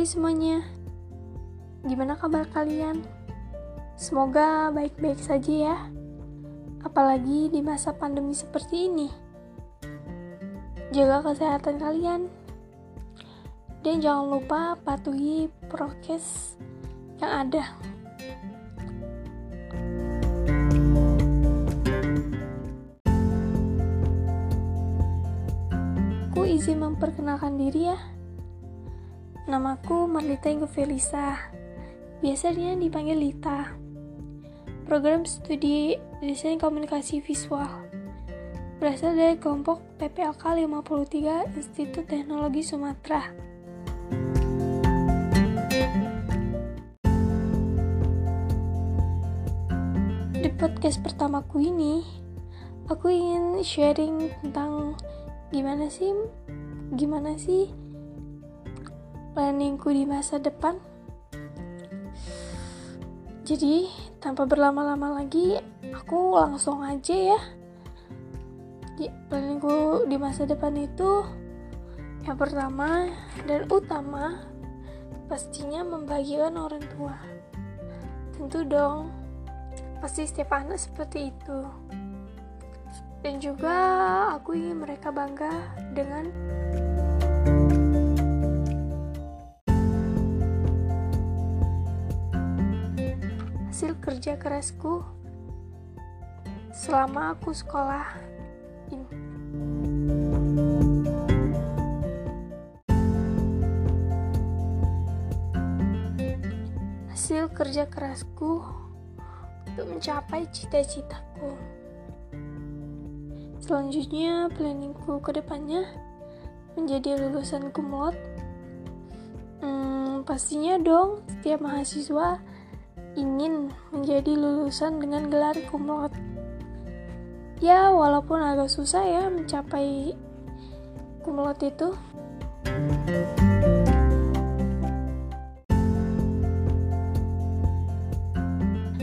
Hai semuanya, gimana kabar kalian? Semoga baik-baik saja ya, apalagi di masa pandemi seperti ini. Jaga kesehatan kalian, dan jangan lupa patuhi prokes yang ada. Aku izin memperkenalkan diri ya. Namaku Marlita Ingo Felisa. Biasanya dipanggil Lita. Program studi Desain Komunikasi Visual. Berasal dari kelompok PPLK 53 Institut Teknologi Sumatera. Di podcast pertamaku ini, aku ingin sharing tentang gimana sih gimana sih planningku di masa depan. Jadi, tanpa berlama-lama lagi, aku langsung aja ya. Di planningku di masa depan itu yang pertama dan utama pastinya membahagiakan orang tua. Tentu dong, pasti setiap anak seperti itu. Dan juga aku ingin mereka bangga dengan hasil kerja kerasku selama aku sekolah ini. Hasil kerja kerasku untuk mencapai cita-citaku. Selanjutnya, planningku ke depannya menjadi lulusan kumlot. Hmm, pastinya dong, setiap mahasiswa ingin menjadi lulusan dengan gelar kumlot. Ya, walaupun agak susah ya mencapai kumlot itu.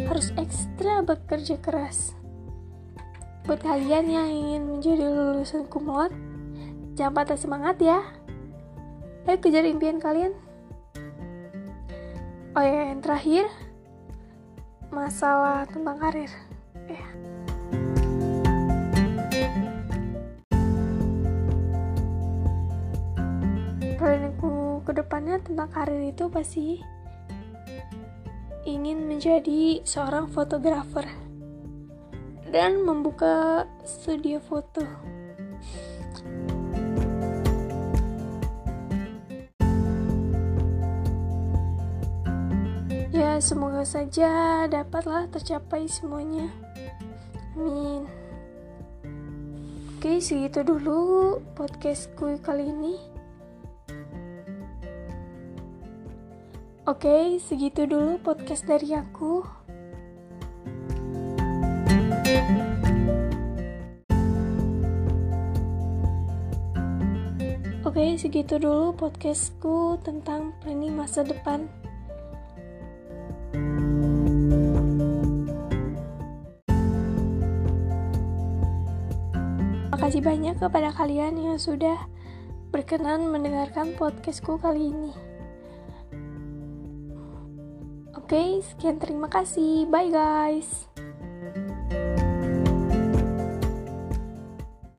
Harus ekstra bekerja keras. Buat kalian yang ingin menjadi lulusan kumlot, jangan patah semangat ya. Ayo kejar impian kalian. Oh ya, yang terakhir, masalah tentang karir. Ya. Planningku ke depannya tentang karir itu pasti ingin menjadi seorang fotografer dan membuka studio foto. Semoga saja dapatlah tercapai semuanya. Amin. Oke, segitu dulu podcastku kali ini. Oke, segitu dulu podcast dari aku. Oke, segitu dulu podcastku tentang planning masa depan. Makasih banyak kepada kalian yang sudah berkenan mendengarkan podcastku kali ini. Oke, sekian terima kasih. Bye guys.